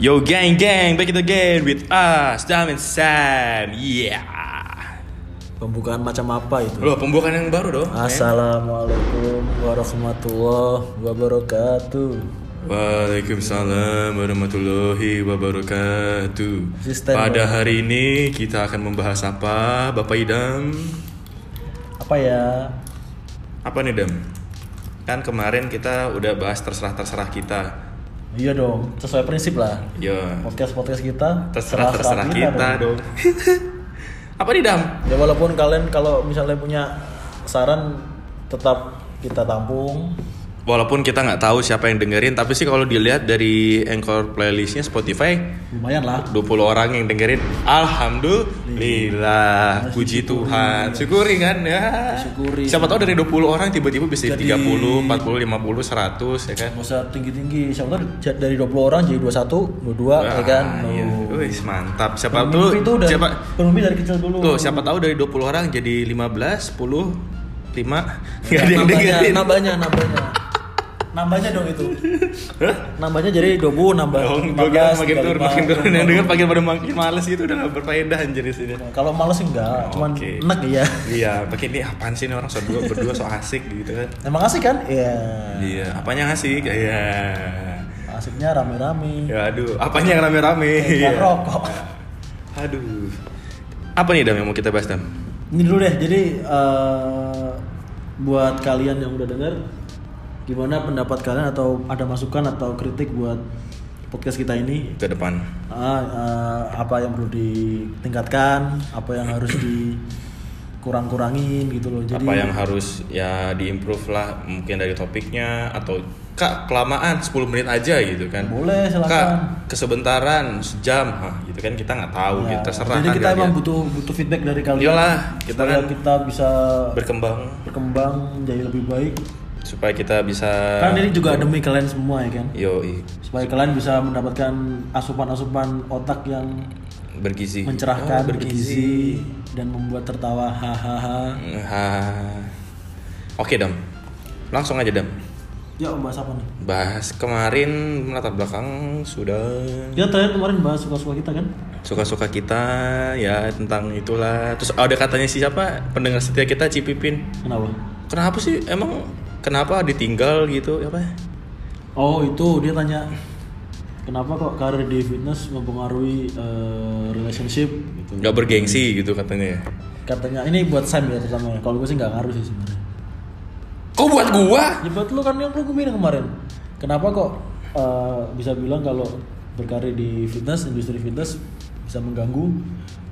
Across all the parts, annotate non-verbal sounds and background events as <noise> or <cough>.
Yo gang gang, back it again with us, Dam and Sam. Yeah. Pembukaan macam apa itu? Loh, pembukaan yang baru dong. Assalamualaikum warahmatullahi wabarakatuh. Waalaikumsalam warahmatullahi wabarakatuh. Asisten, Pada hari ini kita akan membahas apa, Bapak Idam? Apa ya? Apa nih Dam? Kan kemarin kita udah bahas terserah-terserah kita. Iya dong, sesuai prinsip lah. Ya, Podcast podcast kita terserah-terserah kita, dong. <laughs> apa nih Dam? Ya walaupun kalian kalau misalnya punya saran tetap kita tampung. Walaupun kita nggak tahu siapa yang dengerin, tapi sih kalau dilihat dari Anchor playlistnya Spotify, Lumayan lah. 20 orang yang dengerin. Alhamdulillah, puji Tuhan. Syukuri kan ya. Syukuri. Siapa tahu dari 20 orang tiba-tiba bisa Jadi- 30, 40, 50, 100 ya kan. Usah tinggi-tinggi. Siapa tahu dari 20 orang jadi 21, 22 ya kan. Wah, iya. Wih, mantap. Siapa Bermimpi tuh? itu dari, siapa bermimpi dari kecil dulu. Tuh, siapa tahu dari 20 orang jadi 15, 10, 5 Ya, Gak ada yang dengerin. nambahnya, nambahnya. Nambahnya dong itu. <laughs> Nambahnya jadi 20 nambah Oh, 15, gue kira makin turun, 35. makin turun yang denger makin pada makin males gitu udah gak berfaedah anjir di sini. Kalau males enggak, cuman Oke. enak ya. Iya, pakai ini apaan sih ini orang so berdua, berdua so asik gitu kan. Emang asik kan? Iya. Iya, apanya asik? Iya. Asiknya rame-rame. Ya aduh, apanya yang rame-rame? Iya. rokok. Aduh. Apa nih Dam yang mau kita bahas Dam? Ini dulu deh. Jadi eh, buat kalian yang udah denger gimana pendapat kalian atau ada masukan atau kritik buat podcast kita ini? Ke depan. Ah, eh, apa yang perlu ditingkatkan, apa yang harus dikurang-kurangin gitu loh. Jadi apa yang harus ya diimprove lah mungkin dari topiknya atau kak kelamaan 10 menit aja gitu kan Boleh, silakan. kak kesebentaran sejam Hah, gitu kan kita nggak tahu Ya, gitu terserah Jadi kita emang kalian. butuh butuh feedback dari kalian. Iyalah, kita kan kita bisa berkembang berkembang jadi lebih baik. Supaya kita bisa Kan ini juga demi kalian semua ya kan. yo Supaya kalian bisa mendapatkan asupan-asupan otak yang bergizi mencerahkan, Oh, bergizi dan membuat tertawa hahaha. Ha. oke dam langsung aja dam Ya, bahas apa nih? bahas kemarin latar belakang sudah Kita terakhir kemarin bahas suka-suka kita kan? suka-suka kita ya tentang itulah terus ada katanya si siapa pendengar setia kita Cipipin Kenapa? kenapa sih emang kenapa ditinggal gitu apa Oh, itu dia tanya kenapa kok karir di fitness mempengaruhi eh, relationship gitu. nggak bergengsi gitu katanya ya Katanya ini buat Sam ya terutama ya. Kalau gue sih nggak ngaruh sih sebenarnya. kok buat gua Ya buat lu kan yang lu gue bilang kemarin. Kenapa kok eh, bisa bilang kalau berkarir di fitness, industri fitness bisa mengganggu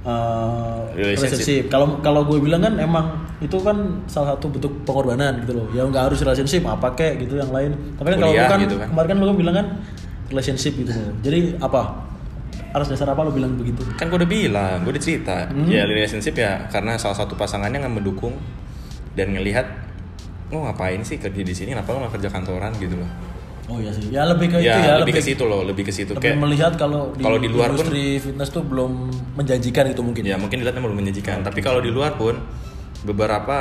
eh, Relationship. Kalau kalau gue bilang kan emang itu kan salah satu bentuk pengorbanan gitu loh. Ya nggak harus relationship, apa kek gitu yang lain. Tapi kan kalau lu kan, gitu kan. kemarin kan lu bilang kan relationship gitu loh. Jadi apa? Atas dasar apa lu bilang begitu? kan gua udah bilang gua udah cerita Hmm. ya relationship ya karena salah satu pasangannya nggak mendukung dan ngelihat oh ngapain sih kerja di sini kenapa lo nggak kerja kantoran gitu loh Oh iya sih. Ya lebih ke ya, itu ya, lebih ke situ loh lebih ke situ. lebih kayak melihat kalau di, kalau di luar pun- industri fitness tuh belum menjanjikan itu mungkin. Ya mungkin dilihatnya belum menjanjikan. Tapi kalau di luar pun beberapa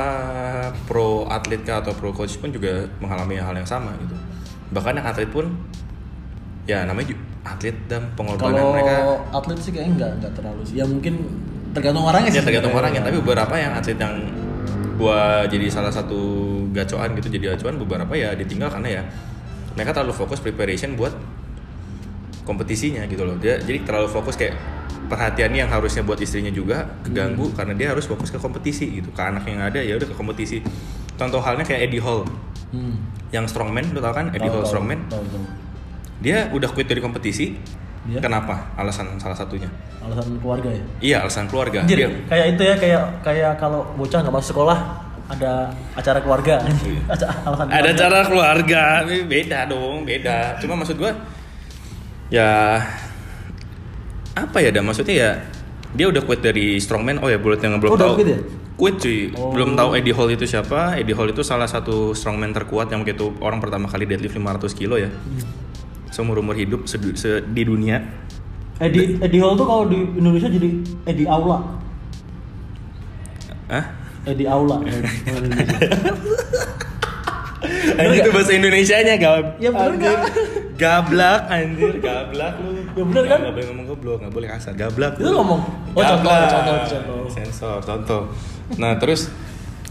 pro atlet kah atau pro coach pun juga mengalami hal yang sama gitu. Bahkan yang atlet pun ya namanya atlet dan pengorbanan kalau mereka. atlet sih kayaknya enggak enggak terlalu sih. Ya mungkin tergantung orangnya sih. ya tergantung orangnya. tapi beberapa yang atlet yang gua jadi salah satu gacoan gitu jadi acuan beberapa ya ditinggal karena ya mereka terlalu fokus preparation buat kompetisinya gitu loh. Dia jadi terlalu fokus kayak perhatiannya yang harusnya buat istrinya juga keganggu karena dia harus fokus ke kompetisi gitu. Ke anak yang ada ya udah ke kompetisi. Contoh halnya kayak Eddie Hall. Hmm. yang strongman lu tau kan? Eddie Tahu, Hall tahu, strongman. tahu, tahu. dia udah quit dari kompetisi. Dia? kenapa? Alasan salah satunya. Alasan keluarga ya? Iya alasan keluarga. Anjir, Dia- kayak itu ya kayak kayak kalau bocah nggak masuk sekolah ada acara keluarga. <laughs> Alasan ada keluarga. cara keluarga. Beda dong beda. Cuma maksud gua ya apa ya dah maksudnya ya dia udah quit dari strongman. Oh ya buat yang belum Oh, tahu ya? quit cuy. Oh. belum tahu Eddie Hall itu siapa. Eddie Hall itu salah satu strongman terkuat yang begitu orang pertama kali deadlift 500 kilo ya. Hmm. seumur umur hidup sedu- se- di dunia. Eddie Eddie Hall tuh kalau di Indonesia jadi Eddie Aula. Hah? Aula kalau <laughs> di Indonesia. Ini itu bahasa Indonesia nya gak? ya bener nggak gablak anjir gablak lu Ya bener kan? nggak boleh ngomong goblok nggak boleh kasar gablak Itu ngomong. Oh, contoh, contoh, contoh. sensor contoh nah terus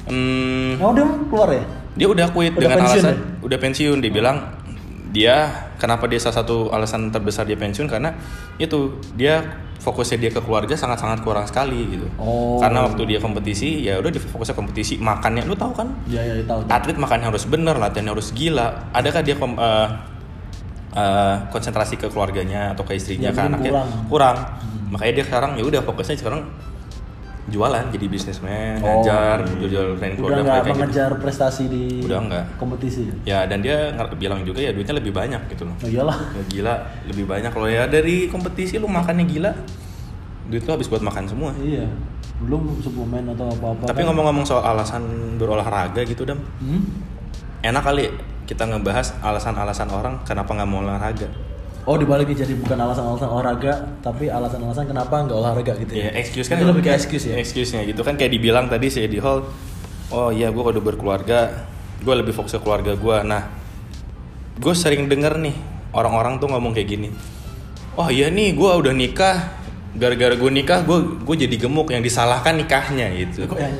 hmm, Oh dia keluar ya? dia udah quit Udah dengan pensiun alasan ya? udah pensiun dibilang dia kenapa dia salah satu alasan terbesar dia pensiun? Karena itu dia fokusnya dia ke keluarga sangat-sangat kurang sekali gitu. Oh. karena waktu dia kompetisi ya udah dia fokusnya kompetisi. Makannya lu tahu kan? Iya iya tahu. atlet makannya harus bener latihan harus gila. Adakah dia kom- eh, eh, konsentrasi ke keluarganya atau ke istrinya? Ya, ke anaknya kurang. kurang. Makanya dia sekarang ya udah fokusnya sekarang jualan jadi bisnismen Oh, ngajar iya. jual training Udah nggak gitu mengejar prestasi di Udah nggak. kompetisi. ya dan dia bilang juga ya duitnya lebih banyak gitu loh Oh iyalah. Ya, gila lebih banyak kalau ya dari kompetisi lu makannya gila duit lu habis buat makan semua Iya. Belum suplemen atau apa-apa. tapi kan. ngomong-ngomong soal alasan berolahraga gitu dam Hmm? enak kali kita ngebahas alasan-alasan orang kenapa nggak mau olahraga Oh dibaliknya jadi bukan alasan-alasan olahraga, tapi alasan-alasan kenapa nggak olahraga gitu ya? Ya? excuse kan Itu lebih ke excuse ya. excuse-nya gitu. Kan kayak dibilang tadi si Eddie Hall oh iya gue udah berkeluarga gue lebih fokus ke keluarga gue nah gue sering denger nih orang-orang tuh ngomong kayak gini oh iya nih gue udah nikah. Gara-gara gue nikah gue gue jadi gemuk. Yang disalahkan nikahnya gitu. Kok yang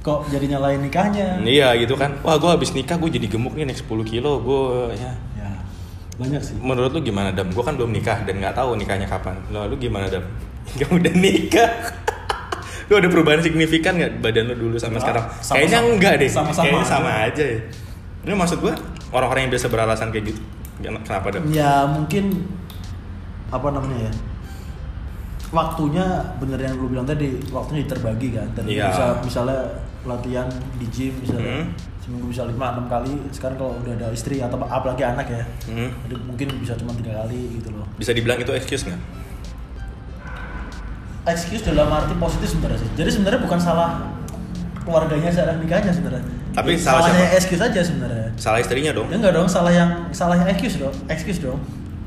kok jadi nyalain nikahnya? iya gitu kan. Wah gue habis nikah gue jadi gemuk nih naik 10 kilo gue ya Ya banyak sih. menurut lu gimana dam gue kan belum nikah dan nggak tahu nikahnya kapan lo lu gimana dam <laughs> kamu udah nikah <laughs> lu ada perubahan signifikan nggak badan lu dulu sama Nggak, sekarang sama-sama. kayaknya enggak deh Sama-sama kayaknya aja. sama aja ya ini maksud gue orang-orang yang biasa beralasan kayak gitu kenapa dam Ya mungkin apa namanya ya? Waktunya bener yang lu bilang tadi, waktunya terbagi kan. Tadi Iya. bisa misalnya latihan di gym misalnya Hmm. Seminggu bisa lima enam kali. Sekarang kalau udah ada istri atau apalagi anak ya, Hmm. jadi mungkin bisa cuma tiga kali gitu loh. bisa dibilang itu excuse nggak excuse dalam arti positif sebenarnya sih. Jadi sebenarnya bukan salah keluarganya salah nikahnya sebenarnya. Tapi Ya, salah salahnya siapa? excuse aja sebenarnya. salah istrinya dong Ya enggak dong, salah yang salahnya excuse dong, excuse dong.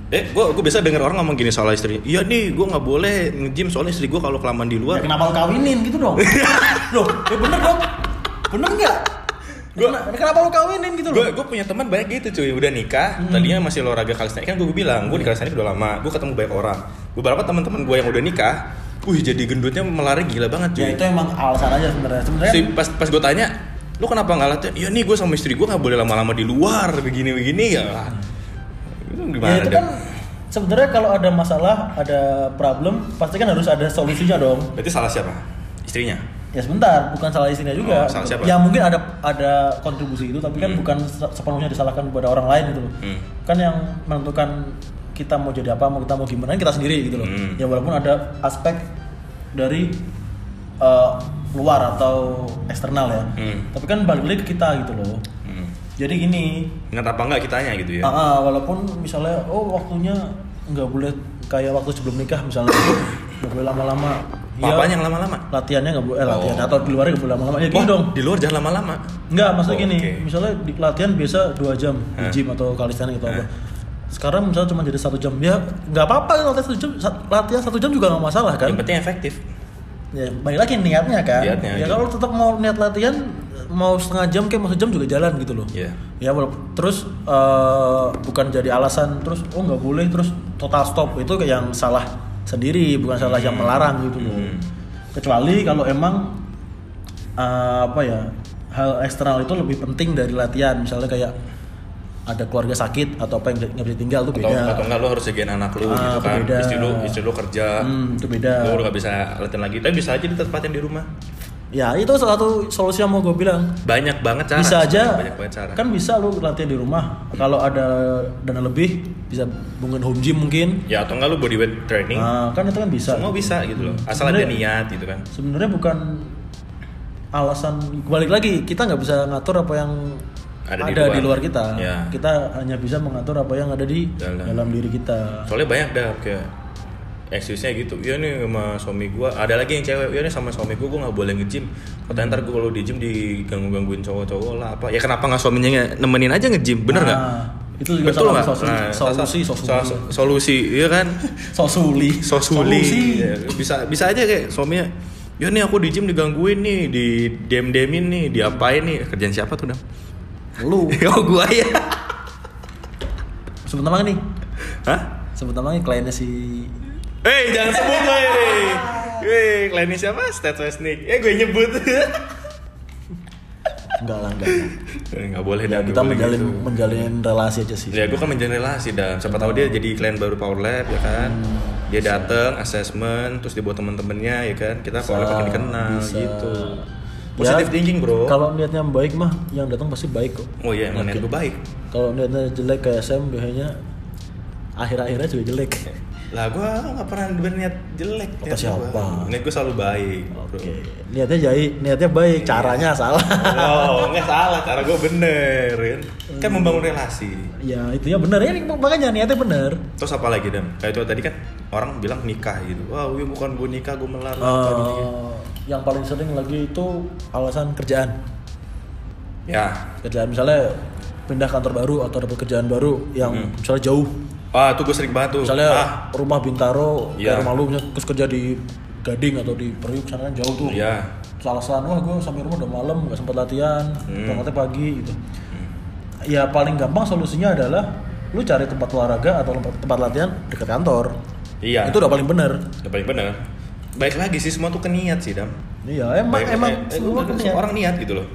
eh gue gue biasa denger orang ngomong gini soal istrinya iya nih gue nggak boleh nge-gym soalnya istri gue kalau kelamaan di Ya, luar kenapa lu kawinin gitu dong? <laughs> Loh, ya bener dong. Bener enggak? Gua- Gua, kenapa lu kawinin gitu gue loh? gue punya teman banyak gitu cuy udah nikah Hmm. tadinya masih olahraga kalisthenik kan gue bilang gue di kalisthenik udah lama gue ketemu banyak orang beberapa teman-teman gue yang udah nikah wih jadi gendutnya melari gila banget cuy Ya itu emang alasan aja sebenarnya. Sebenarnya Si, pas pas gue tanya lu kenapa nggak latihan iya nih gue sama istri gue nggak boleh lama-lama di luar begini begini ya itu ya gimana itu Dam? kan sebenarnya kalau ada masalah, ada problem, pasti kan harus ada solusinya dong. berarti salah siapa istrinya Ya sebentar, bukan salah istrinya juga. Oh, salah siapa? Ya mungkin ada ada kontribusi itu, tapi kan Hmm. bukan se- sepenuhnya disalahkan kepada orang lain gitu loh. Hmm. Kan yang menentukan kita mau jadi apa, mau kita mau gimana kita sendiri gitu loh. Hmm. Ya walaupun ada aspek dari eh, luar atau eksternal ya. Hmm. Tapi kan balik lagi ke kita gitu loh. Hmm. Jadi gini, ingat apa nggak kitanya gitu ya ah, walaupun misalnya oh waktunya nggak boleh kayak waktu sebelum nikah misalnya <coughs> nggak boleh lama-lama. Ya, Apanya yang lama-lama? Latihannya nggak boleh eh, latihan Oh. atau di luarnya nggak boleh lama-lama. Ya gitu Wah, dong. di luar jangan lama-lama. Nggak maksudnya Oh, gini oke. misalnya di latihan biasa dua jam di gym atau kalisthenik atau apa. Sekarang misalnya cuma jadi satu jam ya nggak apa-apa latihan satu jam latihan satu jam juga nggak masalah kan? Yang penting efektif. Ya balik lagi niatnya kan? Niatnya, ya iya. kalau tetap mau niat latihan mau setengah jam kayak mau sejam juga jalan gitu loh. Iya. ya walaupun terus eh, bukan jadi alasan terus oh nggak boleh terus total stop. Itu kayak yang salah sendiri bukan salah yang melarang gitu loh. Hmm. kecuali kalau emang eh, apa ya hal eksternal itu lebih penting dari latihan. Misalnya kayak ada keluarga sakit atau apa yang nggak bisa tinggal tuh atau, beda. atau enggak lu harus jagain anak lu Ah, gitu itu kan. beda. istri lu istri lu kerja. Hmm, itu beda. Lu udah gak bisa latihan lagi. Tapi bisa aja ditempatin di rumah ya itu salah satu solusi yang mau gue bilang. Banyak banget cara bisa aja. banyak banget cara. Kan bisa lu latihan di rumah. Kalau ada dana lebih bisa bungin home gym mungkin. Ya atau enggak lu bodyweight training. Nah, kan itu kan bisa. Semua bisa gitu loh. Asal ada Sebenarnya- niat gitu kan. sebenarnya bukan alasan balik lagi. Kita nggak bisa ngatur apa yang Ada ada, di di, luar. luar. kita. Ya. kita hanya bisa mengatur apa yang ada di Dalam. dalam, diri kita. Soalnya banyak dah kayak excuse-nya gitu. Iya nih sama suami gua. Ada lagi yang cewek. Iya nih sama suami gua gua nggak boleh nge-gym. Katanya ntar gua kalau di gym diganggu-gangguin cowok-cowok lah apa. Ya kenapa nggak suaminya nemenin aja nge-gym? Bener nggak? Nah, itu juga betul salah satu Nah, solusi solusi solusi iya kan? <laughs> Sosuli. Sosuli. Ya, bisa bisa aja kayak suaminya ya nih aku di gym digangguin nih di dem demin nih diapain nih? Kerjaan siapa tuh dam? Lu. <laughs> Oh gua ya. Sebentar nih. Hah? Sebut namanya kliennya si Eh jangan sebut gue. Weh, kliennya siapa? Stat Westnik. Eh gue nyebut. enggak lah enggak. Eh, Nggak boleh Ya, dah. kita menjalin gitu. menjalin relasi aja sih. Ya gue kan menjalin relasi dan siapa tahu dia jadi klien baru Power Lab ya kan. Dia dateng, assessment, terus dia buat temen-temennya ya kan. Kita Power Lab makin dikenal bisa. gitu. Positive Ya, thinking bro. Kalau niatnya baik mah yang datang pasti baik kok. oh iya emang niat gue baik. Kalau niatnya jelek kayak Sam biasanya akhir-akhirnya juga jelek. <laughs> Lah gue nggak pernah berniat jelek. Niat siapa? gua. Niat gue selalu baik. Oke, niatnya baik, niatnya baik, caranya salah. Oh nggak salah, cara gue bener kan. Kan membangun relasi. ya itu ya benar ya makanya niatnya benar. Terus apa lagi dan kayak itu tadi kan orang bilang nikah gitu. Wah, gue bukan gue nikah, gue melarang. Eh, yang paling sering lagi itu alasan kerjaan. Ya, Kerjaan misalnya pindah kantor baru atau dapat kerjaan baru yang misalnya jauh. Ah tuh gue sering banget tuh. Misalnya ah, rumah Bintaro, kayak rumah lu terus kerja di Gading atau di Priuk sana kan jauh tuh. Iya. Terus alasan wah gue sampai rumah udah malam nggak sempat latihan, Hmm. berangkatnya pagi gitu. Ya paling gampang solusinya adalah lu cari tempat olahraga atau tempat, tempat latihan dekat kantor. Iya. Itu udah paling bener. Udah paling bener. Baik lagi sih semua tuh ke niat sih dam. Iya, emang Baik- emang eh, semua ke semua niat. orang niat gitu loh.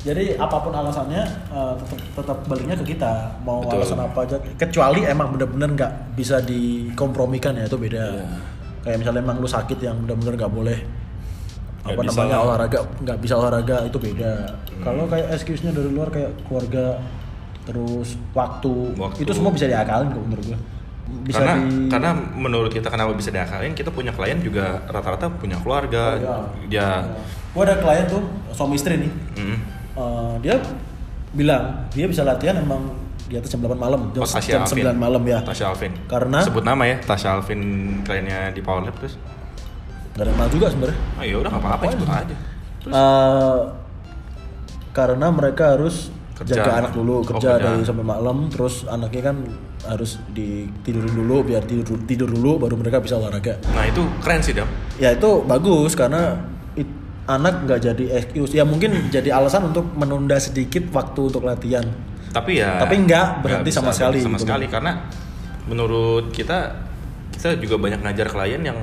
Jadi apa pun alasannya eh, tetap tetap baliknya ke kita. Mau Betul. alasan apa aja. Kecuali emang bener-bener nggak bisa dikompromikan ya itu beda. Iya. Kayak misalnya emang lu sakit yang bener-bener nggak boleh Nggak apa namanya lah. olahraga nggak bisa olahraga itu beda. Hmm. Kalau kayak excuse-nya dari luar kayak keluarga terus waktu, Waktu. itu semua bisa diakalin kok menurut gua. Bisa karena di karena menurut kita kenapa bisa diakalin kita punya klien juga rata-rata punya keluarga Keluarga. dia Gua ada klien tuh suami istri nih. mm, Eh, dia bilang dia bisa latihan emang di atas jam 8 malam, jam, oh, jam Alvin 9 malam ya. Tasya Alvin Karena- sebut nama ya Tasya Alvin kliennya di Power Lab terus Gak ada yang juga sebenarnya. oh ya udah apa-apa sebut aja terus Eh, karena mereka harus Kerja. jaga anak dulu, Oh, kerja kerja. dari sampai malam, terus anaknya kan harus ditidurin dulu biar tidur tidur dulu baru mereka bisa olahraga. nah itu keren sih dam Ya itu bagus karena anak nggak jadi excuse. Ya mungkin jadi alasan untuk menunda sedikit waktu untuk latihan. tapi ya Tapi nggak berhenti sama sekali sama gitu. sekali karena menurut kita kita juga banyak ngajar klien yang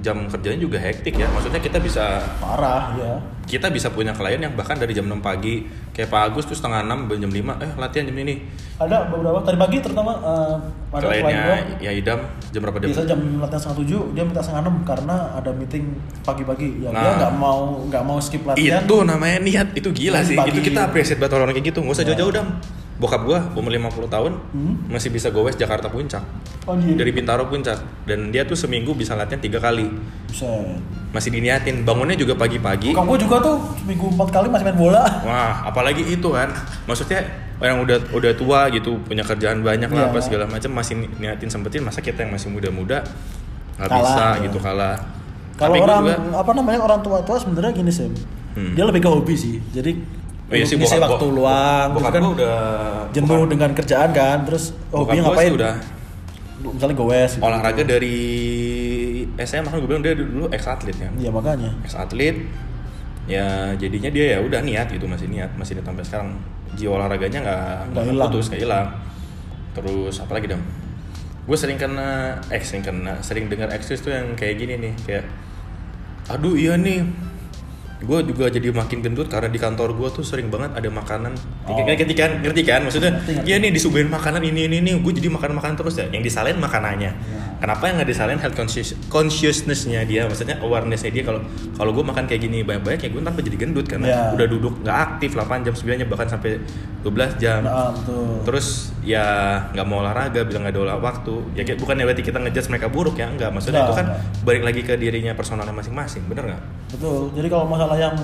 jam kerjanya juga hektik ya. Maksudnya kita bisa Parah ya. kita bisa punya klien yang bahkan dari jam 6 pagi kayak Pak Agus tuh setengah 6 jam 5 eh latihan jam ini. Ada beberapa tadi pagi terutama eh, ada klien kliennya gua. ya idam jam berapa dia? Biasa jam latihan setengah tujuh dia minta setengah enam karena ada meeting pagi-pagi. Ya dia Nah. nggak mau nggak mau skip latihan. Itu namanya niat itu gila sih. Pagi. itu kita appreciate banget orang kayak gitu. Nggak usah Ya. jauh-jauh dam bokap gua umur 50 tahun Hmm? masih bisa gowes Jakarta Puncak oh iya dari Bintaro Puncak dan dia tuh seminggu bisa latihan tiga kali Buset. masih diniatin bangunnya juga pagi-pagi Bokap gue juga tuh seminggu empat kali masih main bola Wah, apalagi itu kan. Maksudnya orang udah udah tua gitu, punya kerjaan banyak lah Iya. apa segala macam masih ni- niatin sempetin masa kita yang masih muda-muda nggak bisa ya. gitu kalah. kalau orang juga apa namanya orang tua-tua sebenarnya gini sih Hmm. dia lebih ke hobi sih jadi Oh iya sih, ngisi bokap- waktu luang bokap terus kan gua udah jenuh bokap- dengan kerjaan kan terus hobinya gua ngapain udah misalnya gowes gitu. olahraga dari SMA kan gue bilang dia dulu ex atlet kan. iya makanya Ex atlet ya jadinya dia ya udah niat gitu masih niat masih niat sampai sekarang jiwa olahraganya nggak Nggak hilang. putus nggak hilang terus apa lagi dong gue sering kena eh sering kena sering dengar eksis tuh yang kayak gini nih kayak aduh iya nih gue juga jadi makin gendut karena di kantor gue tuh sering banget ada makanan. Oh. ngerti kan? Ngerti kan? Maksudnya iya nih disuguhin makanan ini ini nih gue jadi makan makan terus ya. Yang disalahin makanannya. Ya. kenapa yang nggak disalahin? Health conscious consciousnessnya dia. Maksudnya awarenessnya dia. Kalau kalau gue makan kayak gini banyak banyak ya gue ntar jadi gendut karena Ya. udah duduk nggak aktif 8 jam 9 jam bahkan sampai 12 jam. Nah, betul. Terus ya nggak mau olahraga bilang nggak ada olah waktu. Ya kayak bukan berarti kita ngejudge mereka buruk ya enggak maksudnya Nggak, itu kan nggak. balik lagi ke dirinya personalnya masing-masing bener nggak? Betul. Jadi kalau masalah yang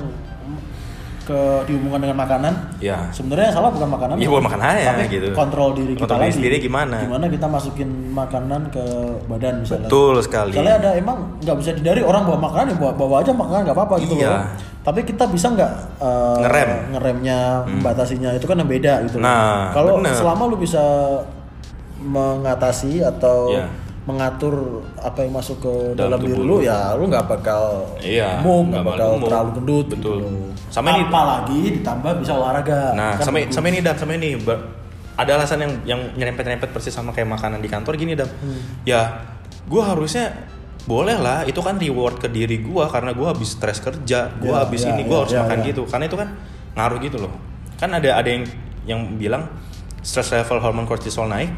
ke dihubungkan dengan makanan ya sebenarnya yang salah bukan makanan Iya, bukan makanannya, tapi gitu. kontrol diri kita Kontrol diri lagi sendiri gimana? gimana kita masukin makanan ke badan misalnya betul sekali Soalnya ada emang nggak bisa dihindari orang bawa makanan ya bawa, bawa aja makanan nggak apa-apa gitu Iya. loh. Tapi kita bisa nggak eh, Ngerem. ngeremnya, membatasinya itu kan yang beda gitu. Nah, kalau selama lu bisa mengatasi atau Iya. Mengatur apa yang masuk ke Dalam dalam, diri lu ya lu nggak bakal Iya, gemuk, nggak bakal gemuk. terlalu gendut Betul. gitu. Sama ini- apalagi ditambah bisa olahraga Nah, Kan sama bagus. sama ini dan sama ini ada alasan yang yang nyerempet-nyerempet persis sama kayak makanan di kantor gini dam Hmm. ya gue harusnya boleh lah itu kan reward ke diri gue karena gue habis stres kerja gue Ya, habis ya, ini gue ya, harus ya, makan ya. gitu karena itu kan ngaruh gitu loh kan ada ada yang yang bilang stress level hormon kortisol naik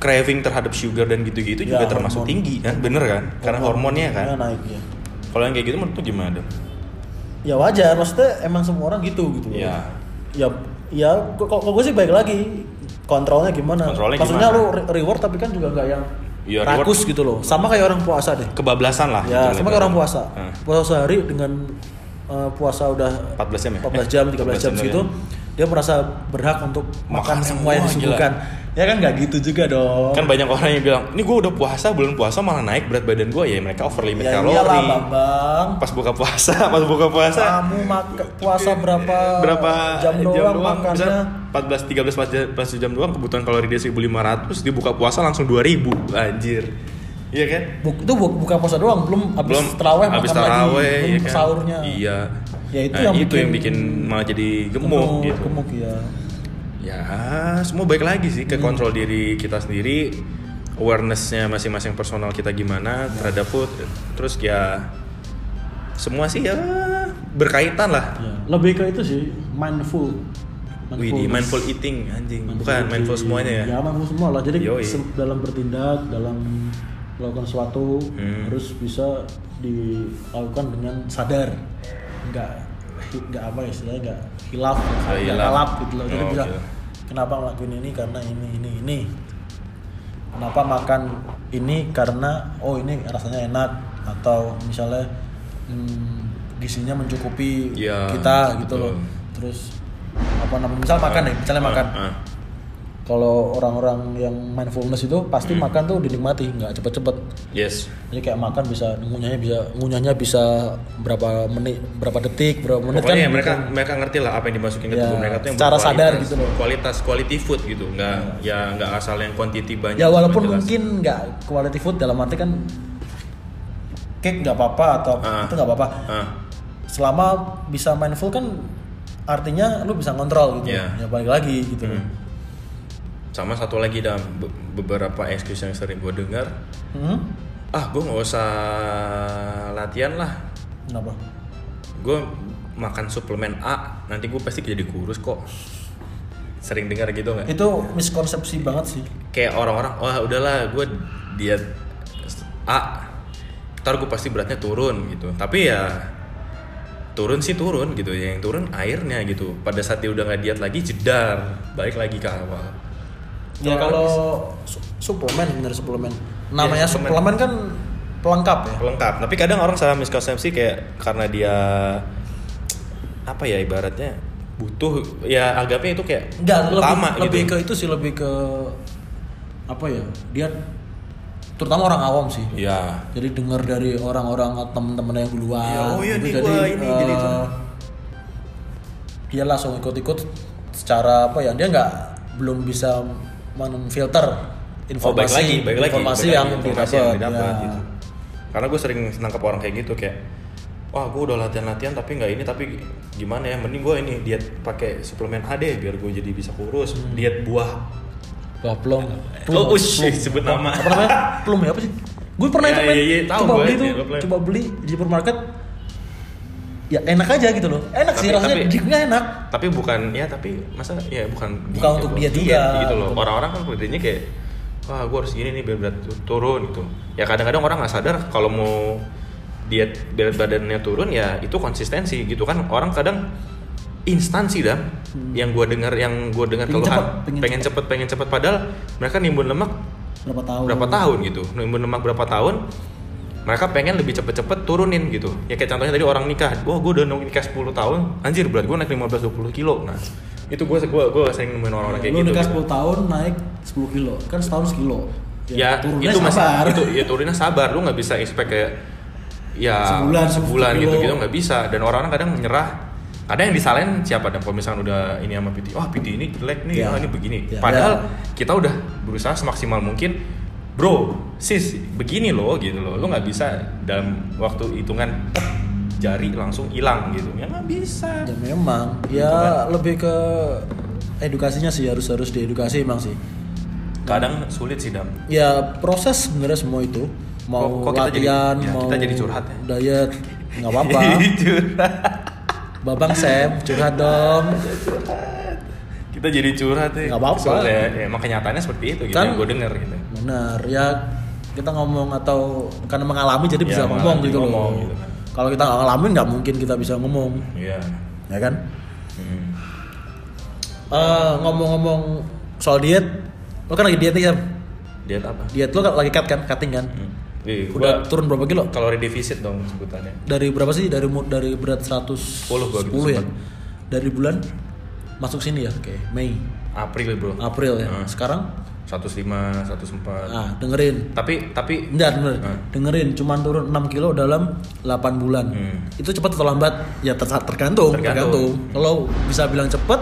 craving terhadap sugar dan gitu-gitu Ya, juga termasuk hormon. tinggi kan? Bener kan? Karena hormonnya kan? Naik ya kalau yang kayak gitu menurut gimana dam ya wajar. Maksudnya emang semua orang gitu gitu. Iya. ya ya kok gue sih baik lagi. Kontrolnya gimana? Kontrolnya maksudnya gimana? lu re- reward tapi kan juga nggak yang Iya, reward- rakus gitu loh. Sama kayak orang puasa deh. kebablasan lah ya gitu, sama kayak orang puasa. Heeh. puasa sehari dengan eh, puasa udah 14 jam ya? 14 jam 13 jam 14 segitu ya. dia merasa berhak untuk makan, Makan semua yang disuguhkan ya kan nggak gitu juga dong. Kan banyak orang yang bilang ini gue udah puasa bulan puasa malah naik berat badan gue ya mereka over limit ya kalori. iyalah bambang. Pas buka puasa <laughs> pas buka puasa. Kamu makan puasa berapa berapa jam doang, makannya? 14 13 14 jam doang kebutuhan kalori dia 1500 dia buka puasa langsung 2000 anjir. Iya kan? Buk, itu bu- bukan puasa doang, belum habis belum terawih habis makan lagi, taraweh belum ya kan? sahurnya. iya. Ya, itu Nah, yang itu bikin- yang bikin malah jadi gemuk, gitu. Gemuk ya. Ya semua baik lagi sih ke Hmm. kontrol diri kita sendiri awarenessnya masing-masing personal kita gimana terhadap food terus ya semua sih ya berkaitan lah ya. Lebih ke itu sih mindful. Wih, di mindful eating anjing bukan eating. mindful semuanya ya Ya mindful semua lah. Jadi Yoi. dalam bertindak, dalam melakukan sesuatu Hmm. harus bisa dilakukan dengan sadar. Enggak enggak apa ya istilahnya enggak hilaf, Ah, enggak hilaf. gitu loh. Jadi Oh, bisa oke. kenapa ngelakuin ini karena ini ini ini. Kenapa makan ini karena oh ini rasanya enak atau misalnya hmm, gizinya mencukupi Iya, kita gitu betul. loh. Terus apa namanya misal makan deh, misalnya makan. Ah, ah. Kalau orang-orang yang mindfulness itu pasti Hmm. makan tuh dinikmati, nggak cepet-cepet. yes Jadi kayak makan bisa ngunyahnya bisa ngunyahnya bisa berapa menit, berapa detik, berapa menit pokoknya ya kan. mereka mereka ngerti lah apa yang dimasukin ke Ya, tubuh mereka tuh yang secara berkualitas. sadar gitu loh. kualitas quality food gitu nggak ya nggak asal yang quantity banyak Ya walaupun mungkin nggak quality food dalam arti kan cake nggak apa-apa atau Ah. itu nggak apa-apa. Ah, Selama bisa mindful kan artinya lu bisa ngontrol gitu. Iya. Ya balik lagi gitu. Hmm. Sama satu lagi dalam be- beberapa excuse yang sering gue dengar. Hmm? ah gue nggak usah latihan lah. Kenapa? gue makan suplemen A nanti gue pasti jadi kurus kok. Sering dengar gitu nggak? Itu miskonsepsi banget sih. kayak orang-orang wah udahlah gue diet A ntar gue pasti beratnya turun gitu. Tapi ya turun sih turun gitu. Ya yang turun airnya gitu. Pada saat dia udah nggak diet lagi jedar. Balik lagi ke awal Ya Kalau su- suplemen bener suplemen. Namanya Iya, suplemen. suplemen kan pelengkap ya. lengkap tapi kadang orang salah miskonsepsi kayak karena dia apa ya ibaratnya butuh ya anggapnya itu kayak lebih, utama lebih gitu ke itu sih lebih ke apa ya? Dia terutama orang awam sih. ya Jadi dengar dari orang-orang atau teman-teman yang duluan. Iya, oh iya gitu. jadi ini, eh, jadi itu. dia langsung ikut-ikut secara apa ya? Dia nggak belum bisa menfilter informasi oh baik lagi baik lagi informasi baik yang lagi, informasi yang didapat. didapat Ya. gitu karena gue sering nangkep orang kayak gitu kayak wah gue udah latihan-latihan tapi nggak ini tapi gimana ya mending gue ini diet pakai suplemen A deh biar gue jadi bisa kurus Hmm. diet buah Wah, plum. Oh, ush, sebut nama. Apa namanya? Plum ya apa sih? Gue pernah Ya, itu iya, tahu coba gue, beli tuh, pernah. coba beli di supermarket. Ya enak aja gitu loh. Enak sih Tapi- rasanya tapi- enak. tapi bukan ya tapi masa ya bukan Bukan untuk diet juga, gitu loh gitu. orang-orang kan bedanya kayak wah gue harus gini nih biar berat tu- turun gitu ya kadang-kadang orang nggak sadar kalau mau diet berat badannya turun ya itu konsistensi gitu kan orang kadang instansi dan yang gue dengar yang gue dengar Hmm. Pengen keluhan cepet, pengen pengen cepet pengen cepet padahal mereka nimbun lemak Berapa tahun? berapa tahun gitu nimbun lemak berapa tahun mereka pengen lebih cepet-cepet turunin gitu. Ya kayak contohnya tadi orang nikah. Wah gue udah nikah 10 tahun. Anjir berat gue naik 15-20 kilo. Nah itu gue gue gue sering nemuin orang-orang kayak Lu gitu nikah gitu. 10 tahun naik 10 kilo. Kan setahun sekilo. ya turunnya itu masih sabar. itu ya turunnya sabar. Lu nggak bisa expect kayak ya Sebulan, sebulan 10 gitu gitu nggak bisa. Dan orang-orang kadang menyerah kadang yang disalahin siapa? Dan kalau misalkan udah ini sama PT wah PT ini jelek nih. Ya. ah, ini begini. Ya, padahal ya. kita udah berusaha semaksimal mungkin bro sis begini loh gitu loh. Lu nggak bisa dalam waktu hitungan jari langsung hilang gitu. Ya nggak bisa. Ya memang. Ya Gitu kan. lebih ke edukasinya sih harus harus diedukasi emang sih. Kadang sulit sih dam. Ya proses sebenarnya semua itu. Mau Kok- kok kita jadi- latihan ya, mau kita jadi curhat ya? diet nggak apa-apa. <laughs> Babang Sam curhat dong <laughs> kita jadi curhat ya. Nggak apa-apa. Soalnya, ya, emang kenyataannya seperti itu gitu Kan- yang gue denger gitu. Benar ya kita ngomong atau karena mengalami jadi Ya, bisa ngomong mengalami, gitu loh. ngomong gitu kan. kalau kita nggak ngalamin nggak mungkin kita bisa ngomong. Iya. Ya kan? Hmm. Eh, ngomong-ngomong soal diet lo kan lagi diet nih Sam? Diet apa? Diet lo kan lagi cut kan cutting kan? Hmm. Ih, udah gua turun berapa kilo? Kalori defisit dong sebutannya. Dari berapa sih? Dari dari berat 110 10 gua gitu ya? sempat. dari bulan masuk sini ya oke Mei April bro April ya Hmm. sekarang 105 104 ah dengerin tapi tapi Enggak, bener. Hmm. Dengerin, cuman turun 6 kilo dalam 8 bulan. Hmm. Itu cepat atau lambat? Ya ter- tergantung, Tergantung. tergantung. Kalau bisa bilang cepat,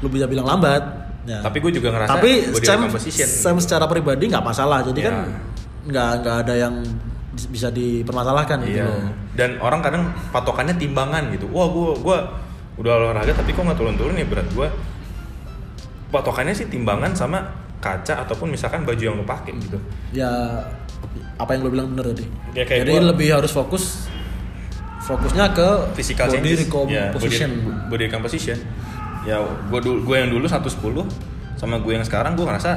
lu bisa bilang lambat. Ya. tapi gue juga ngerasa Tapi Sam, Sam secara pribadi nggak masalah. Jadi Ya. kan nggak nggak ada yang bis- bisa dipermasalahkan gitu Iya. loh. Dan orang kadang patokannya timbangan gitu. Wah, gua gua udah olahraga tapi kok nggak turun-turun ya berat gua. Patokannya sih timbangan sama kaca ataupun misalkan baju yang lo pakai gitu. Ya apa yang lu bilang bener tadi. Ya, kayak Jadi gua- lebih harus fokus fokusnya ke Physical body changes. Ya, body, body composition. Ya, gua dulu gua yang dulu 110 sama gue yang sekarang gua ngerasa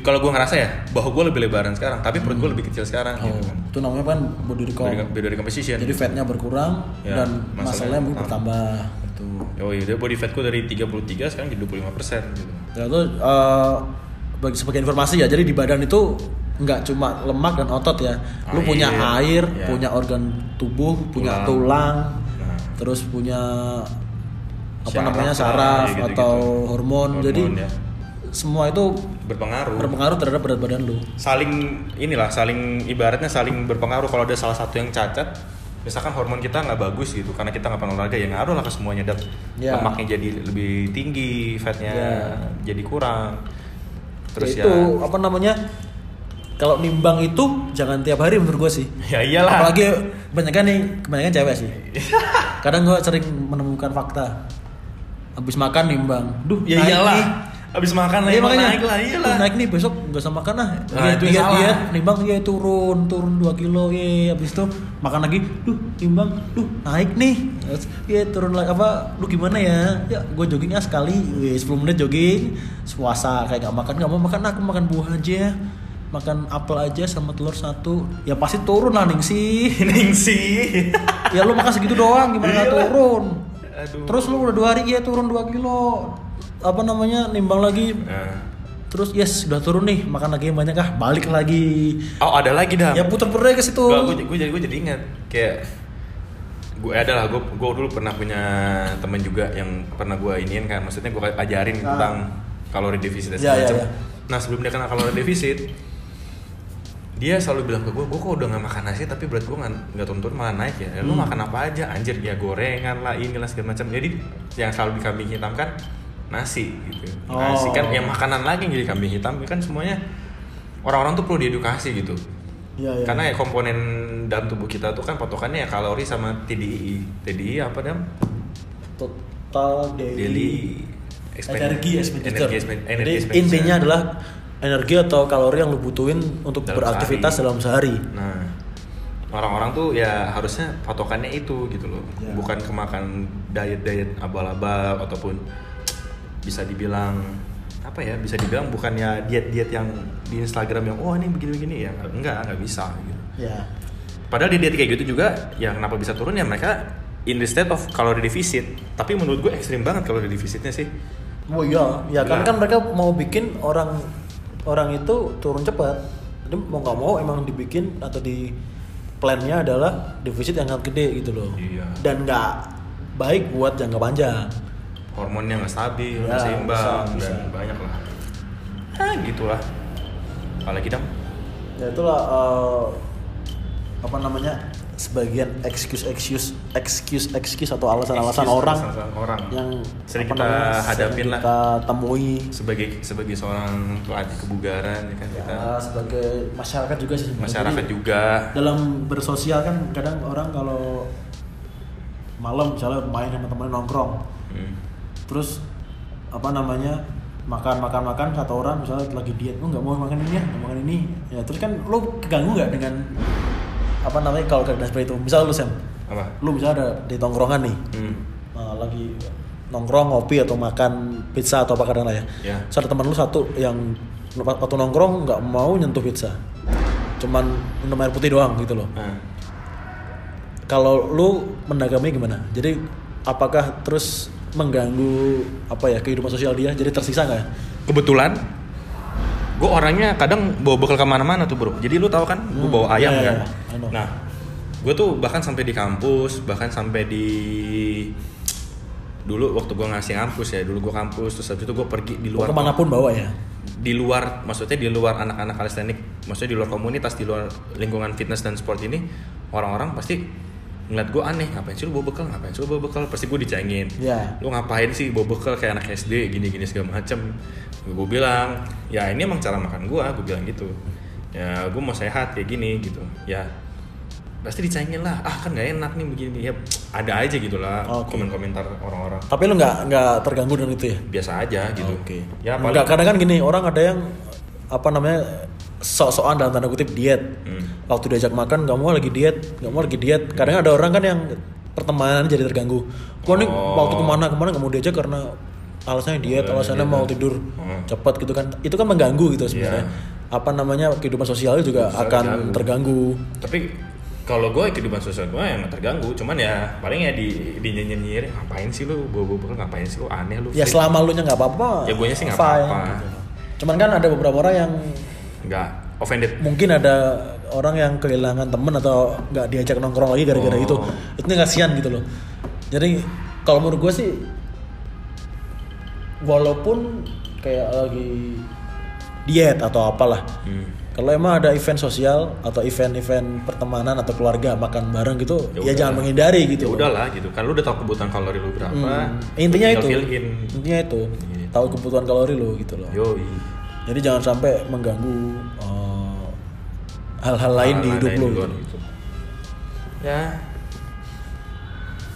kalau gua ngerasa ya bahwa gua lebih lebaran sekarang, tapi perut gua lebih kecil sekarang Oh, gitu kan. itu namanya kan body recom. Body, body composition. Jadi fatnya berkurang Ya, dan masalahnya mungkin bertambah. bertambah. Gitu. Oh iya, body fatku dari 33 sekarang jadi 25% gitu. Ya itu eh, bagi sebagai informasi ya, jadi di badan itu nggak cuma lemak dan otot ya. Lu Air, punya air, ya. punya organ tubuh, punya Tulang. tulang, Nah. terus punya apa Syaraf namanya saraf ya gitu-gitu. atau hormon. Hormon, Jadi ya. Semua itu berpengaruh. berpengaruh terhadap berat badan lu. saling inilah saling ibaratnya saling berpengaruh kalau ada salah satu yang cacat misalkan hormon kita nggak bagus gitu karena kita nggak pernah olahraga ya ngaruh lah ke semuanya dan Ya. lemaknya jadi lebih tinggi fatnya Ya. jadi kurang terus Ya itu apa namanya? Kalau nimbang itu jangan tiap hari menurut gua sih. ya, <laughs> ya iyalah Apalagi kebanyakan nih, kebanyakan cewek sih. <laughs> Kadang gua sering menemukan fakta. Habis makan nimbang. Duh, ya iyalah nih. Abis makan Iya emang makanya. naik lah iyalah. naik nih besok nggak usah makan lah. Nah, Iya itu salah. diet nimbang iya turun turun 2 kilo iya habis itu makan lagi. Duh nimbang duh naik nih. Iya turun lagi. Apa lu gimana ya? Ya gue jogging ya sekali. Wih, 10 menit jogging. Puasa kayak gak makan gak mau makan aku makan buah aja. Makan apel aja sama telur satu. Ya pasti turun lah ningsi <laughs> ningsi ya lu makan segitu doang gimana nggak Iya. turun? Aduh. terus lu udah dua hari ya turun 2 kilo apa namanya nimbang lagi nah. Terus yes sudah turun nih makan lagi yang banyak ah balik lagi oh ada lagi dah ya puter-puter ke situ. gue gue jadi gue jadi ingat kayak gue ada lah gue gue dulu pernah punya temen juga yang pernah gue iniin kan maksudnya gue ajarin Ah. tentang kalori defisit dan Ya, segala ya, macam. ya. nah sebelum dia kenal kalori defisit dia selalu bilang ke gue, gue kok udah gak makan nasi tapi berat gue nggak nggak turun-turun malah naik ya. Ya, Lu Hmm. makan apa aja? Anjir ya gorengan lah, inilah segala macam. Jadi yang selalu dikambing hitamkan nasi gitu. Nasi Oh. kan yang makanan lagi jadi kambing hitam kan semuanya orang-orang tuh perlu diedukasi gitu. Iya, iya. Karena ya komponen dalam tubuh kita tuh kan patokannya ya kalori sama TDI. TDI apa dam? total daily, Daily energi expenditure. Energi, Jadi intinya adalah energi atau kalori yang lu butuhin untuk Dalam beraktivitas sehari. dalam sehari. Nah, orang-orang tuh ya harusnya patokannya itu gitu loh, Ya. bukan kemakan diet-diet abal-abal ataupun bisa dibilang apa ya, bisa dibilang bukannya diet-diet yang di Instagram yang oh ini begini-begini ya enggak enggak bisa gitu. Ya. Padahal di diet kayak gitu juga, ya kenapa bisa turun ya mereka in the state of calorie deficit. Tapi menurut gue ekstrim banget calorie defisitnya sih. Oh iya, ya kan Gila. kan mereka mau bikin orang orang itu turun cepat. Jadi mau nggak mau emang dibikin atau di plannya adalah defisit yang sangat gede gitu loh. Iya. Dan nggak baik buat jangka panjang. Hormonnya nggak stabil, Ya, nggak seimbang bisa, dan bisa. banyak lah. Ah gitulah. Apalagi dam? ya itulah eh, apa namanya sebagian excuse excuse excuse excuse atau alasan-alasan orang alasan-alasan orang. yang Sering kita namanya, hadapin sering lah. kita temui sebagai sebagai seorang pelatih kebugaran ya kan kita ya, sebagai masyarakat juga sih masyarakat Jadi, juga dalam bersosial kan kadang orang kalau malam misalnya main sama temen nongkrong Hmm. Terus apa namanya makan makan makan satu orang misalnya lagi diet lu nggak mau makan ini ya nggak makan ini. Ya terus kan lu keganggu nggak dengan apa namanya kalau keadaan seperti itu? Misal lu Sam. Apa? Lu misalnya ada di tongkrongan nih. Hmm. uh, lagi nongkrong ngopi atau makan pizza atau apa kadang lah ya. Ya. Terus ada teman lu satu yang waktu nongkrong nggak mau nyentuh pizza. Cuman minum air putih doang gitu loh. Nah, kalau lu mendagamnya gimana? Jadi apakah terus mengganggu apa ya kehidupan sosial dia jadi tersisa nggak ya? Kebetulan gue orangnya kadang bawa bekal ke mana-mana tuh bro. Jadi lu tahu kan gue Hmm, bawa ayam iya, kan? iya, I know. nah gue tuh bahkan sampai di kampus bahkan sampai di dulu waktu gue ngasih kampus ya dulu gue kampus terus habis itu gue pergi di luar ke mana pun bawa ya? Di luar maksudnya di luar anak-anak kalistenik maksudnya di luar komunitas di luar lingkungan fitness dan sport ini orang-orang pasti ngeliat gue aneh ngapain sih lu bawa bekal? Ngapain sih lu bawa bekal? Pasti gue dicengin. Ya lu ngapain sih bawa bekal kayak anak SD gini-gini segala macem? Gue bilang ya ini emang cara makan gue gue bilang gitu. Ya gue mau sehat kayak gini gitu. Ya pasti dicengin lah. Ah kan gak enak nih begini. Ya ada aja gitu lah Oke. komen-komentar orang-orang. Tapi lu nggak nggak terganggu dengan itu ya? Biasa aja gitu. Oke. ya paling Enggak, kadang kan gini, orang ada yang apa namanya sok-sokan dalam tanda kutip diet. Hmm. Waktu diajak makan, nggak mau lagi diet, nggak mau lagi diet. Kadang ada orang kan yang pertemanan jadi terganggu. Gua nih Oh. waktu ke mana ke mana nggak mau diajak karena alasannya diet, Oh, alasannya diet, mau ya. tidur Hmm. cepat gitu kan. Itu kan mengganggu gitu sebenarnya. Iya. Apa namanya kehidupan sosialnya juga Sosial akan terganggu. terganggu. tapi kalau gue kehidupan sosial gue emang terganggu cuman ya paling ya di di nyinyir nyinyir ngapain sih lu bawa bekal ngapain sih lu aneh lu Ya freak." selama lu nya nggak apa-apa. Ya, guanya sih nggak apa-apa. gitu. Cuman kan ada beberapa orang yang nggak offended mungkin ada orang yang kehilangan temen atau nggak diajak nongkrong lagi gara-gara Oh. itu itu kasihan gitu loh jadi kalau menurut gue sih walaupun kayak lagi diet atau apalah Hmm. kalau emang ada event sosial atau event-event pertemanan atau keluarga makan bareng gitu Ya ya, jangan menghindari ya gitu loh. udahlah gitu kan lu udah tahu kebutuhan kalori lu berapa Hmm. intinya itu fill in. intinya itu tahu kebutuhan kalori lo gitu loh yoi jadi jangan sampai mengganggu eh, hal-hal lain di hidup lo gitu. gitu. ya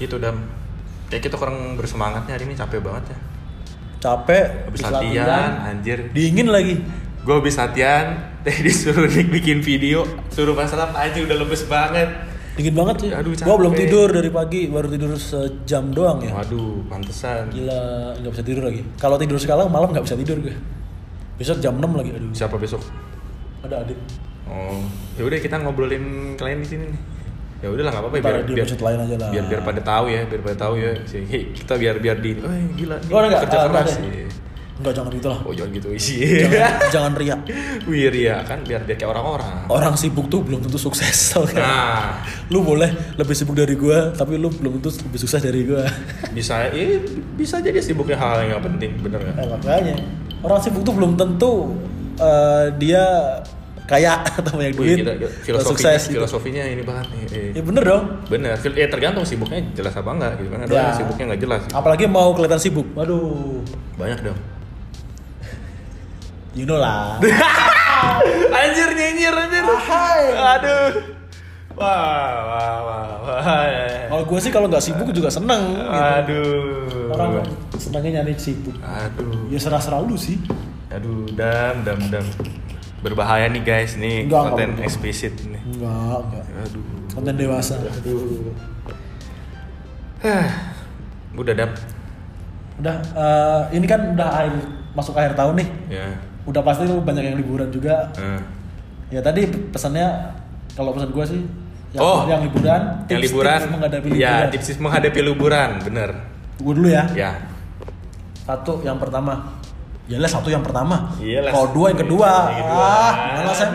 itu dam. Kayak kita kurang bersemangatnya hari ini capek banget ya. Capek habis habis latihan. anjir. Dingin lagi. Gue habis latihan <laughs> teh disuruh Nick bikin video suruh masalah aja udah lemes banget. Dingin banget sih. Aduh, gua belum tidur dari pagi baru tidur sejam doang ya. Waduh pantesan. Gila nggak bisa tidur lagi. Kalau tidur sekarang malam nggak bisa tidur gue besok jam 6 lagi aduh. Siapa besok? Ada adit. Oh ya udah kita ngobrolin klien di sini nih. Ya udahlah nggak apa-apa biar biar episode lain aja lah. biar biar pada tahu ya biar pada tahu ya. Kita biar biar di oh gila nih Lu ada nggak? kerja Ah, keras ada. Iya. nggak jangan gitu lah. Oh jangan gitu isi. Jangan, <laughs> jangan riak. Wih ya kan biar biar kayak orang-orang. Orang sibuk tuh belum tentu sukses kan? nah. Lu boleh lebih sibuk dari gua tapi lu belum tentu lebih sukses dari gua. Bisa eh, bisa jadi sibuknya hal yang nggak penting bener nggak? Eh, makanya orang sibuk tuh belum tentu eh, dia kaya <laughs> atau banyak Wih, duit kita, atau filosofinya, sukses gitu. filosofinya ini banget nih. eh. ya bener dong Bener, ya tergantung sibuknya jelas apa enggak gitu kan. Ada Ya. sibuknya nggak jelas. apalagi mau kelihatan sibuk waduh Banyak dong. you know lah <laughs> anjir nyinyir anjir. Ahai. Aduh. Wah, wah, wah, wah. kalau gue sih kalau nggak sibuk juga seneng gitu. Aduh. orang senangnya nyari sibuk Aduh. ya serah-serah lu sih Aduh, dam, dam, dam. Berbahaya nih guys, nih Enggak, konten enggak. eksplisit nih. enggak enggak Aduh. konten dewasa Aduh. <sighs> Hah. Udah dam. udah eh, ini kan udah akhir masuk akhir tahun nih Ya. udah pasti lu banyak yang liburan juga Eh. ya tadi pesannya kalau pesan gue sih yang, Oh. yang liburan yang tips- liburan, tips menghadapi ya liburan tips menghadapi liburan, bener. gue dulu ya Ya, satu yang pertama Yalah satu yang pertama Iyalah. kalau dua yang kedua Yang kedua. ah gimana Sam?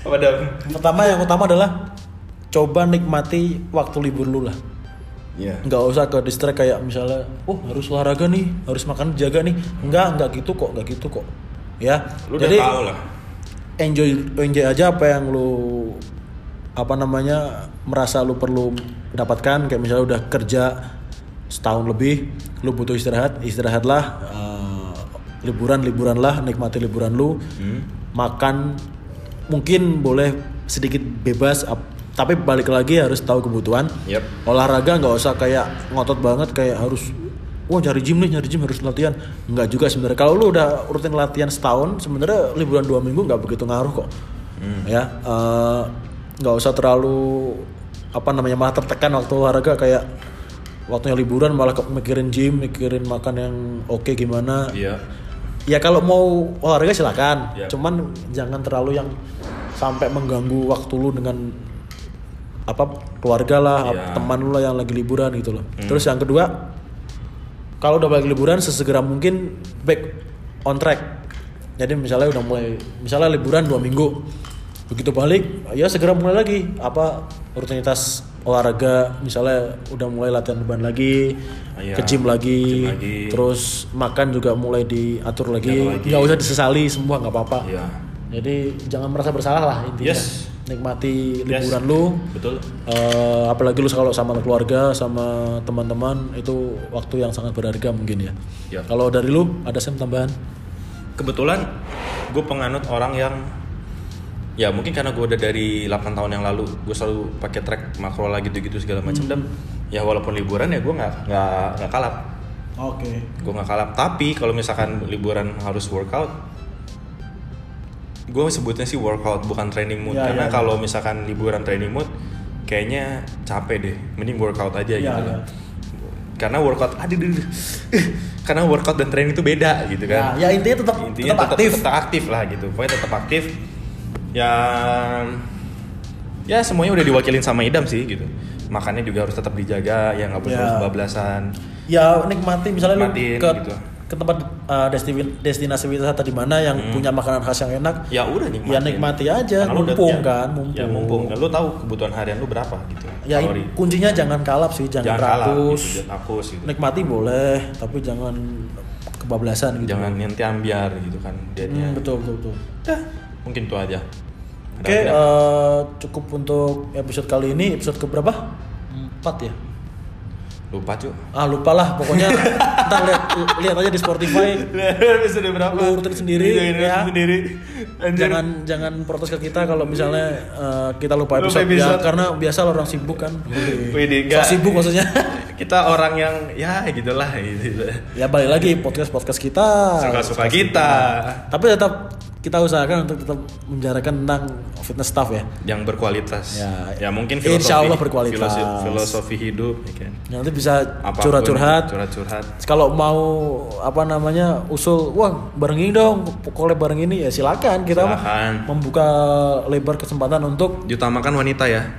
apa dam? pertama yang utama adalah coba nikmati waktu libur lu lah Iya. nggak usah ke distract kayak misalnya oh harus olahraga nih harus makan jaga nih enggak enggak gitu kok enggak gitu kok ya Lu udah jadi tahu lah. enjoy enjoy aja apa yang lu apa namanya merasa lu perlu dapatkan kayak misalnya udah kerja setahun lebih lu butuh istirahat istirahatlah Eh, liburan liburan lah nikmati liburan lu. Hmm. makan mungkin boleh sedikit bebas ap- tapi balik lagi harus tahu kebutuhan. Yep. olahraga nggak usah kayak ngotot banget kayak harus wah nyari gym nih nyari gym harus latihan. Nggak juga sebenarnya. Kalau lu udah rutin latihan setahun sebenarnya liburan dua minggu nggak begitu ngaruh kok. Ya eh, nggak usah terlalu apa namanya malah tertekan waktu olahraga kayak waktunya liburan malah mikirin gym mikirin makan yang oke gimana. Iya. ya kalau mau olahraga silakan. Ya. cuman jangan terlalu yang sampai mengganggu waktu lu dengan apa keluarga lah Ya. teman lu lah yang lagi liburan gitu loh. Terus yang kedua kalau udah balik liburan sesegera mungkin back on track. Jadi misalnya udah mulai misalnya liburan dua minggu. Begitu balik ya segera mulai lagi. Apa rutinitas olahraga misalnya udah mulai latihan beban lagi Iya, ke gym lagi, gym lagi. terus makan juga mulai diatur lagi nggak usah disesali semua nggak apa-apa Iya. jadi jangan merasa bersalah lah intinya Yes. nikmati Yes. liburan lu Betul. Eh, apalagi lu kalau sama keluarga sama teman-teman itu waktu yang sangat berharga mungkin ya Ya. kalau dari lu ada sem tambahan Kebetulan gue penganut orang yang ya mungkin karena gue udah dari 8 tahun yang lalu gue selalu pakai track makro lah gitu-gitu segala macam. Dan ya walaupun liburan ya gue nggak nggak nggak kalap. Oke. Gue nggak kalap. Tapi kalau misalkan liburan harus workout gue sebutnya sih workout bukan training mood. Ya, karena ya, ya. kalau misalkan liburan training mood kayaknya capek deh. Mending workout aja Ya, gitu ya. loh karena workout aduh. <laughs> karena workout dan training itu beda gitu kan. Ya, ya intinya tetap intinya tetap aktif. tetap aktif lah gitu. Pokoknya tetap aktif ya ya semuanya udah diwakilin sama idam sih gitu. Makannya juga harus tetap dijaga ya nggak boleh Ya. terus bablasan ya nikmati. Misalnya Nikmatin, lu ke gitu. ke tempat uh, destinasi destinasi wisata di mana yang punya makanan khas yang enak ya udah nikmatin. ya nikmati aja. Karena lu udah- mumpung ya, kan mumpung ya mumpung. dan lu tahu kebutuhan harian lu berapa gitu ya kalori. kuncinya jangan kalap sih jangan, jangan rakus. gitu, jangan rakus gitu. Nikmati boleh tapi jangan kebablasan gitu. Jangan nanti ambiar gitu kan Hmm, betul betul betul. Dah, mungkin itu aja Oke, lagi nggak? eh, cukup untuk episode kali ini. Episode keberapa? Empat ya? lupa cuy Ah lupa lah, pokoknya <laughs> ntar lihat lihat aja di Spotify. episode berapa Lu urutin sendiri, Iya, ya. sendiri Anjir. Jangan jangan protes ke kita kalau misalnya eh, kita lupa Lupa episode, episode. Ya, karena biasa orang sibuk kan. Wih, So sibuk maksudnya. <laughs> kita orang yang ya gitulah gitu ya balik lagi podcast podcast kita. suka-suka kita Tapi tetap kita usahakan untuk tetap menjarakan tentang fitness stuff ya. yang berkualitas Ya, ya mungkin insya Allah berkualitas. filosofi, filosofi hidup ya kan Nanti bisa curhat-curhat. curhat-curhat kalau mau apa namanya usul wah bareng ini dong pokoknya bareng ini ya silakan kita Silakan. membuka lebar kesempatan untuk diutamakan wanita ya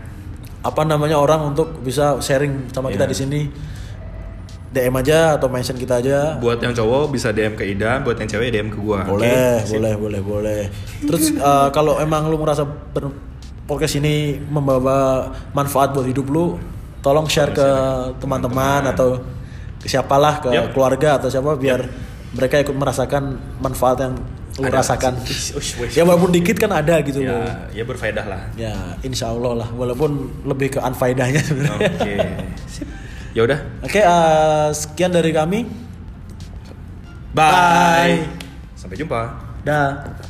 apa namanya orang untuk bisa sharing sama kita Iya. di sini DM aja atau mention kita aja. Buat yang cowok bisa DM ke Ida buat yang cewek DM ke gua. Boleh Oke? boleh boleh boleh terus eh, kalau emang lu merasa ber- podcast ini membawa manfaat buat hidup lu tolong share ke teman-teman atau ke siapalah ke Yap. keluarga atau siapa biar mereka ikut merasakan manfaat yang lu Ada. rasakan. Ush, ush, ush. ya walaupun dikit kan ada gitu loh ya ya berfaedah lah. Ya insya Allah lah. Walaupun lebih ke sebenarnya oke. <laughs> Sip. Ya udah. Oke eh, sekian dari kami. Bye. Bye. sampai jumpa. Dah